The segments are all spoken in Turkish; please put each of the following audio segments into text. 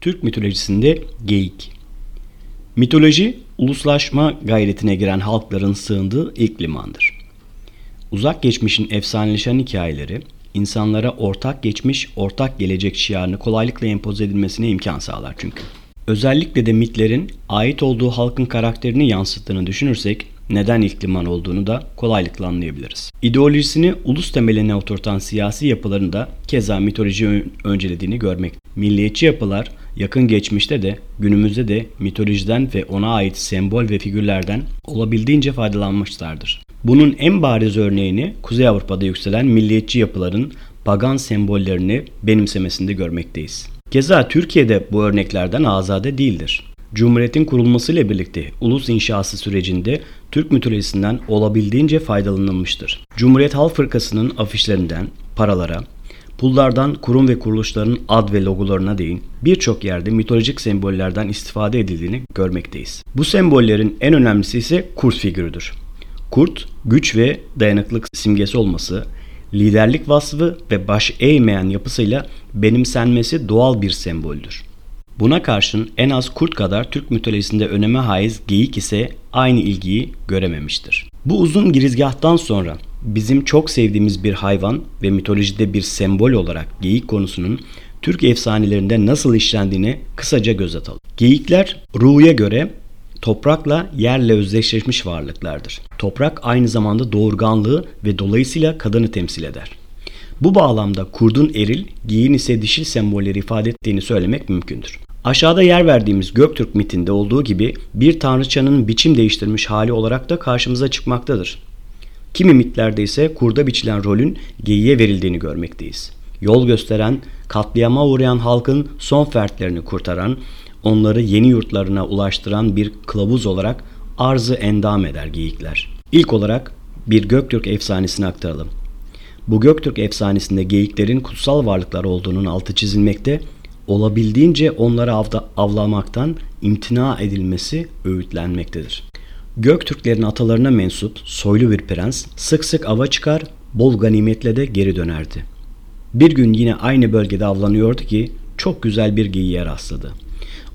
Türk mitolojisinde geyik. Mitoloji, uluslaşma gayretine giren halkların sığındığı ilk limandır. Uzak geçmişin efsaneleşen hikayeleri, insanlara ortak geçmiş, ortak gelecek şiarını kolaylıkla empoze edilmesine imkan sağlar çünkü. Özellikle de mitlerin ait olduğu halkın karakterini yansıttığını düşünürsek neden ilk liman olduğunu da kolaylıkla anlayabiliriz. İdeolojisini ulus temeline oturtan siyasi yapıların da keza mitoloji öncelediğini görmek. Milliyetçi yapılar yakın geçmişte de günümüzde de mitolojiden ve ona ait sembol ve figürlerden olabildiğince faydalanmışlardır. Bunun en bariz örneğini Kuzey Avrupa'da yükselen milliyetçi yapıların pagan sembollerini benimsemesinde görmekteyiz. Keza Türkiye'de bu örneklerden azade değildir. Cumhuriyetin kurulmasıyla birlikte ulus inşası sürecinde Türk mitolojisinden olabildiğince faydalanılmıştır. Cumhuriyet Halk Fırkası'nın afişlerinden paralara, pullardan kurum ve kuruluşların ad ve logolarına değin birçok yerde mitolojik sembollerden istifade edildiğini görmekteyiz. Bu sembollerin en önemlisi ise kurt figürüdür. Kurt, güç ve dayanıklık simgesi olması, liderlik vasfı ve baş eğmeyen yapısıyla benimsenmesi doğal bir semboldür. Buna karşın en az kurt kadar Türk mitolojisinde öneme haiz geyik ise aynı ilgiyi görememiştir. Bu uzun girizgahtan sonra bizim çok sevdiğimiz bir hayvan ve mitolojide bir sembol olarak geyik konusunun Türk efsanelerinde nasıl işlendiğini kısaca göz atalım. Geyikler ruhuya göre toprakla yerle özdeşleşmiş varlıklardır. Toprak aynı zamanda doğurganlığı ve dolayısıyla kadını temsil eder. Bu bağlamda kurdun eril, giyin ise dişil sembolleri ifade ettiğini söylemek mümkündür. Aşağıda yer verdiğimiz Göktürk mitinde olduğu gibi bir tanrıçanın biçim değiştirmiş hali olarak da karşımıza çıkmaktadır. Kimi mitlerde ise kurda biçilen rolün geyiğe verildiğini görmekteyiz. Yol gösteren, katliama uğrayan halkın son fertlerini kurtaran, onları yeni yurtlarına ulaştıran bir kılavuz olarak arzı endam eder geyikler. İlk olarak bir Göktürk efsanesini aktaralım. Bu Göktürk efsanesinde geyiklerin kutsal varlıklar olduğunun altı çizilmekte olabildiğince onları avda, avlamaktan imtina edilmesi öğütlenmektedir. Göktürklerin atalarına mensup soylu bir prens sık sık ava çıkar, bol ganimetle de geri dönerdi. Bir gün yine aynı bölgede avlanıyordu ki çok güzel bir geyiğe rastladı.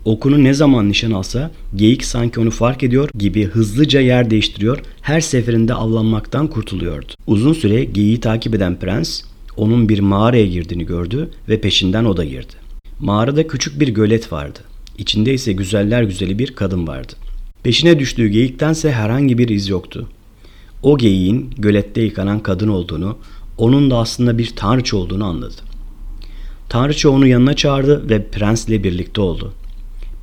Okunu ne zaman nişan alsa geyik sanki onu fark ediyor gibi hızlıca yer değiştiriyor, her seferinde avlanmaktan kurtuluyordu. Uzun süre geyiği takip eden prens onun bir mağaraya girdiğini gördü ve peşinden o da girdi. Mağarada küçük bir gölet vardı. İçinde ise güzeller güzeli bir kadın vardı. Peşine düştüğü geyiktense herhangi bir iz yoktu. O geyiğin gölette yıkanan kadın olduğunu, onun da aslında bir tanrıça olduğunu anladı. Tanrıça onu yanına çağırdı ve prensle birlikte oldu.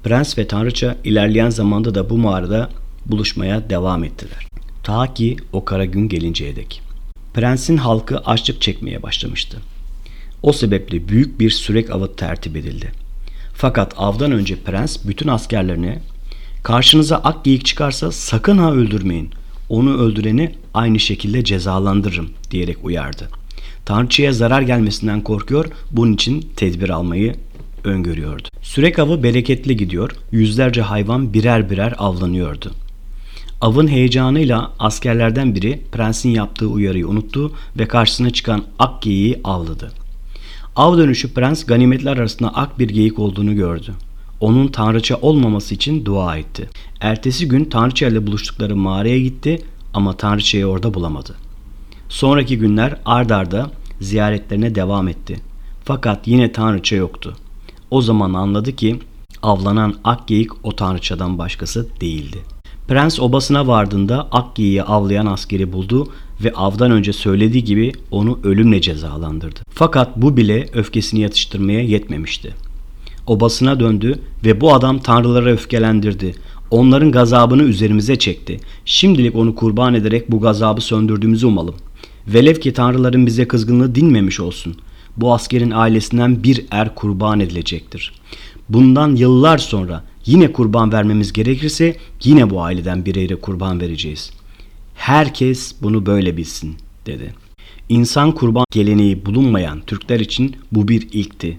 Prens ve tanrıça ilerleyen zamanda da bu mağarada buluşmaya devam ettiler. Ta ki o kara gün gelinceye dek. Prensin halkı açlık çekmeye başlamıştı. O sebeple büyük bir sürek avı tertip edildi. Fakat avdan önce prens bütün askerlerine karşınıza ak geyik çıkarsa sakın ha öldürmeyin. Onu öldüreni aynı şekilde cezalandırırım diyerek uyardı. Tanrıçıya zarar gelmesinden korkuyor, bunun için tedbir almayı öngörüyordu. Sürek avı bereketli gidiyor, yüzlerce hayvan birer birer avlanıyordu. Avın heyecanıyla askerlerden biri prensin yaptığı uyarıyı unuttu ve karşısına çıkan ak geyiği avladı. Av dönüşü prens ganimetler arasında ak bir geyik olduğunu gördü. Onun tanrıça olmaması için dua etti. Ertesi gün tanrıça ile buluştukları mağaraya gitti ama tanrıçayı orada bulamadı. Sonraki günler ard arda ziyaretlerine devam etti. Fakat yine tanrıça yoktu. O zaman anladı ki avlanan ak geyik o tanrıçadan başkası değildi. Prens obasına vardığında ak geyiği avlayan askeri buldu ve avdan önce söylediği gibi onu ölümle cezalandırdı. Fakat bu bile öfkesini yatıştırmaya yetmemişti. Obasına döndü ve bu adam tanrılara öfkelendirdi. Onların gazabını üzerimize çekti. Şimdilik onu kurban ederek bu gazabı söndürdüğümüzü umalım. Velev ki tanrıların bize kızgınlığı dinmemiş olsun. Bu askerin ailesinden bir er kurban edilecektir. Bundan yıllar sonra yine kurban vermemiz gerekirse yine bu aileden bir ere kurban vereceğiz.'' Herkes bunu böyle bilsin dedi. İnsan kurban geleneği bulunmayan Türkler için bu bir ilkti.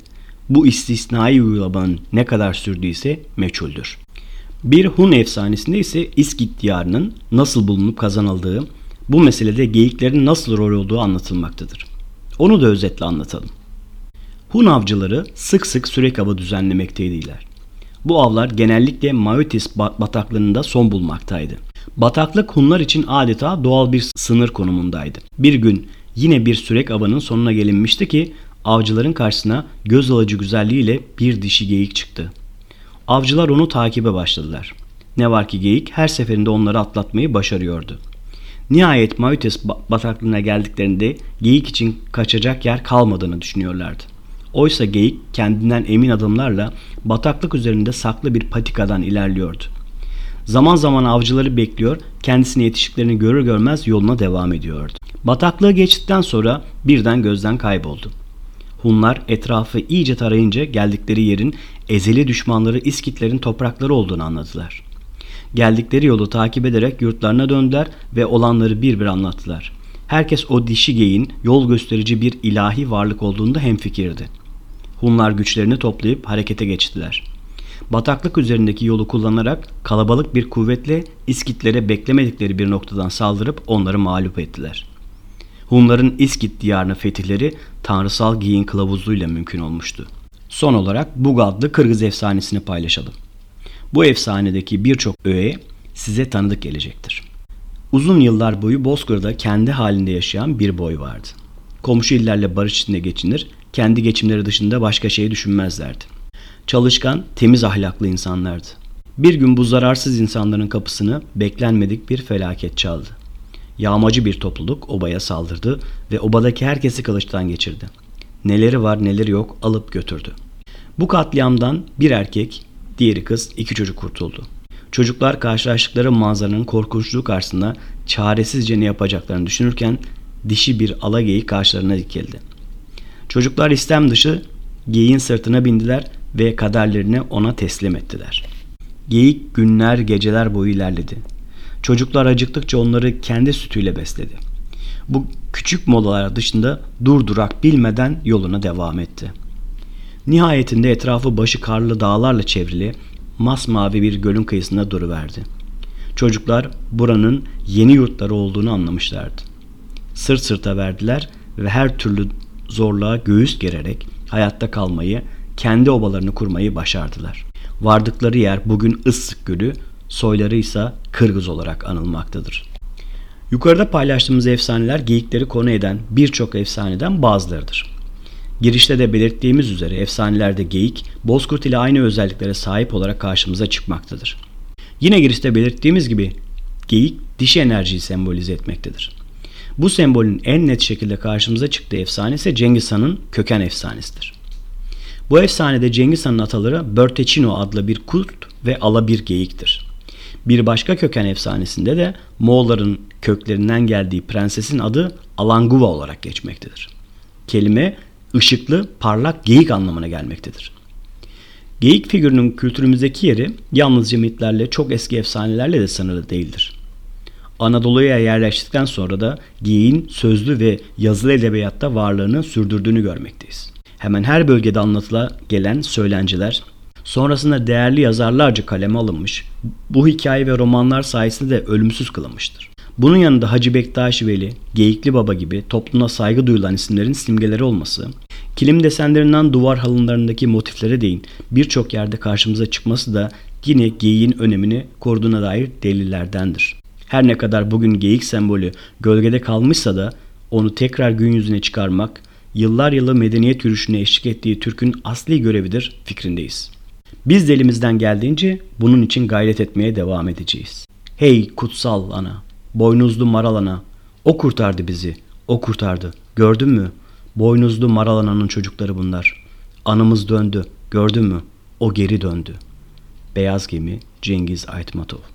Bu istisnai uygulamanın ne kadar sürdüyse meçhuldür. Bir Hun efsanesinde ise İskit diyarının nasıl bulunup kazanıldığı, bu meselede geyiklerin nasıl rol olduğu anlatılmaktadır. Onu da özetle anlatalım. Hun avcıları sık sık sürek avı düzenlemekteydiler. Bu avlar genellikle Maotis bataklığında son bulmaktaydı. Bataklık Hunlar için adeta doğal bir sınır konumundaydı. Bir gün yine bir sürek avının sonuna gelinmişti ki avcıların karşısına göz alıcı güzelliğiyle bir dişi geyik çıktı. Avcılar onu takibe başladılar. Ne var ki geyik her seferinde onları atlatmayı başarıyordu. Nihayet Mauritius bataklığına geldiklerinde geyik için kaçacak yer kalmadığını düşünüyorlardı. Oysa geyik kendinden emin adımlarla bataklık üzerinde saklı bir patikadan ilerliyordu. Zaman zaman avcıları bekliyor, kendisine yetiştiklerini görür görmez yoluna devam ediyordu. Bataklığı geçtikten sonra birden gözden kayboldu. Hunlar etrafı iyice tarayınca geldikleri yerin ezeli düşmanları İskitlerin toprakları olduğunu anladılar. Geldikleri yolu takip ederek yurtlarına döndüler ve olanları bir bir anlattılar. Herkes o dişi geyin yol gösterici bir ilahi varlık olduğunda hemfikirdi. Hunlar güçlerini toplayıp harekete geçtiler. Bataklık üzerindeki yolu kullanarak kalabalık bir kuvvetle İskitlere beklemedikleri bir noktadan saldırıp onları mağlup ettiler. Hunların İskit diyarına fetihleri tanrısal giyin kılavuzluğuyla mümkün olmuştu. Son olarak Bug adlı Kırgız efsanesini paylaşalım. Bu efsanedeki birçok öğe size tanıdık gelecektir. Uzun yıllar boyu Bozkır'da kendi halinde yaşayan bir boy vardı. Komşu illerle barış içinde geçinir, kendi geçimleri dışında başka şey düşünmezlerdi. Çalışkan, temiz ahlaklı insanlardı. Bir gün bu zararsız insanların kapısını beklenmedik bir felaket çaldı. Yağmacı bir topluluk obaya saldırdı ve obadaki herkesi kılıçtan geçirdi. Neleri var neleri yok alıp götürdü. Bu katliamdan bir erkek, diğeri kız, iki çocuk kurtuldu. Çocuklar karşılaştıkları manzaranın korkunçluğu karşısında çaresizce ne yapacaklarını düşünürken dişi bir ala geyik karşılarına dikildi. Çocuklar istem dışı geyiğin sırtına bindiler ve kaderlerini ona teslim ettiler. Geyik günler geceler boyu ilerledi. Çocuklar acıktıkça onları kendi sütüyle besledi. Bu küçük molalar dışında durdurak bilmeden yoluna devam etti. Nihayetinde etrafı başı karlı dağlarla çevrili masmavi bir gölün kıyısında duruverdi. Çocuklar buranın yeni yurtları olduğunu anlamışlardı. Sırt sırta verdiler ve her türlü zorluğa göğüs gererek hayatta kalmayı, kendi obalarını kurmayı başardılar. Vardıkları yer bugün Issık Gölü, soyları ise Kırgız olarak anılmaktadır. Yukarıda paylaştığımız efsaneler geyikleri konu eden birçok efsaneden bazılarıdır. Girişte de belirttiğimiz üzere efsanelerde geyik, bozkurt ile aynı özelliklere sahip olarak karşımıza çıkmaktadır. Yine girişte belirttiğimiz gibi geyik dişi enerjiyi sembolize etmektedir. Bu sembolün en net şekilde karşımıza çıktığı efsane ise Cengiz Han'ın köken efsanesidir. Bu efsanede Cengiz Han'ın ataları Börteçino adlı bir kurt ve ala bir geyiktir. Bir başka köken efsanesinde de Moğolların köklerinden geldiği prensesin adı Alanguva olarak geçmektedir. Kelime ışıklı, parlak geyik anlamına gelmektedir. Geyik figürünün kültürümüzdeki yeri yalnızca mitlerle çok eski efsanelerle de sınırlı değildir. Anadolu'ya yerleştikten sonra da geyiğin sözlü ve yazılı edebiyatta varlığını sürdürdüğünü görmekteyiz. Hemen her bölgede anlatıla gelen söylenceler sonrasında değerli yazarlarca kaleme alınmış, bu hikaye ve romanlar sayesinde de ölümsüz kılınmıştır. Bunun yanında Hacı Bektaş Veli, Geyikli Baba gibi toplumda saygı duyulan isimlerin simgeleri olması, kilim desenlerinden duvar halınlarındaki motiflere değin birçok yerde karşımıza çıkması da yine geyiğin önemini koruduğuna dair delillerdendir. Her ne kadar bugün geyik sembolü gölgede kalmışsa da onu tekrar gün yüzüne çıkarmak, yıllar yılı medeniyet yürüyüşüne eşlik ettiği Türk'ün asli görevidir fikrindeyiz. Biz de elimizden geldiğince bunun için gayret etmeye devam edeceğiz. Hey kutsal ana, boynuzlu maral ana, o kurtardı bizi, o kurtardı. Gördün mü? Boynuzlu maral ananın çocukları bunlar. Anımız döndü, gördün mü? O geri döndü. Beyaz Gemi Cengiz Aytmatov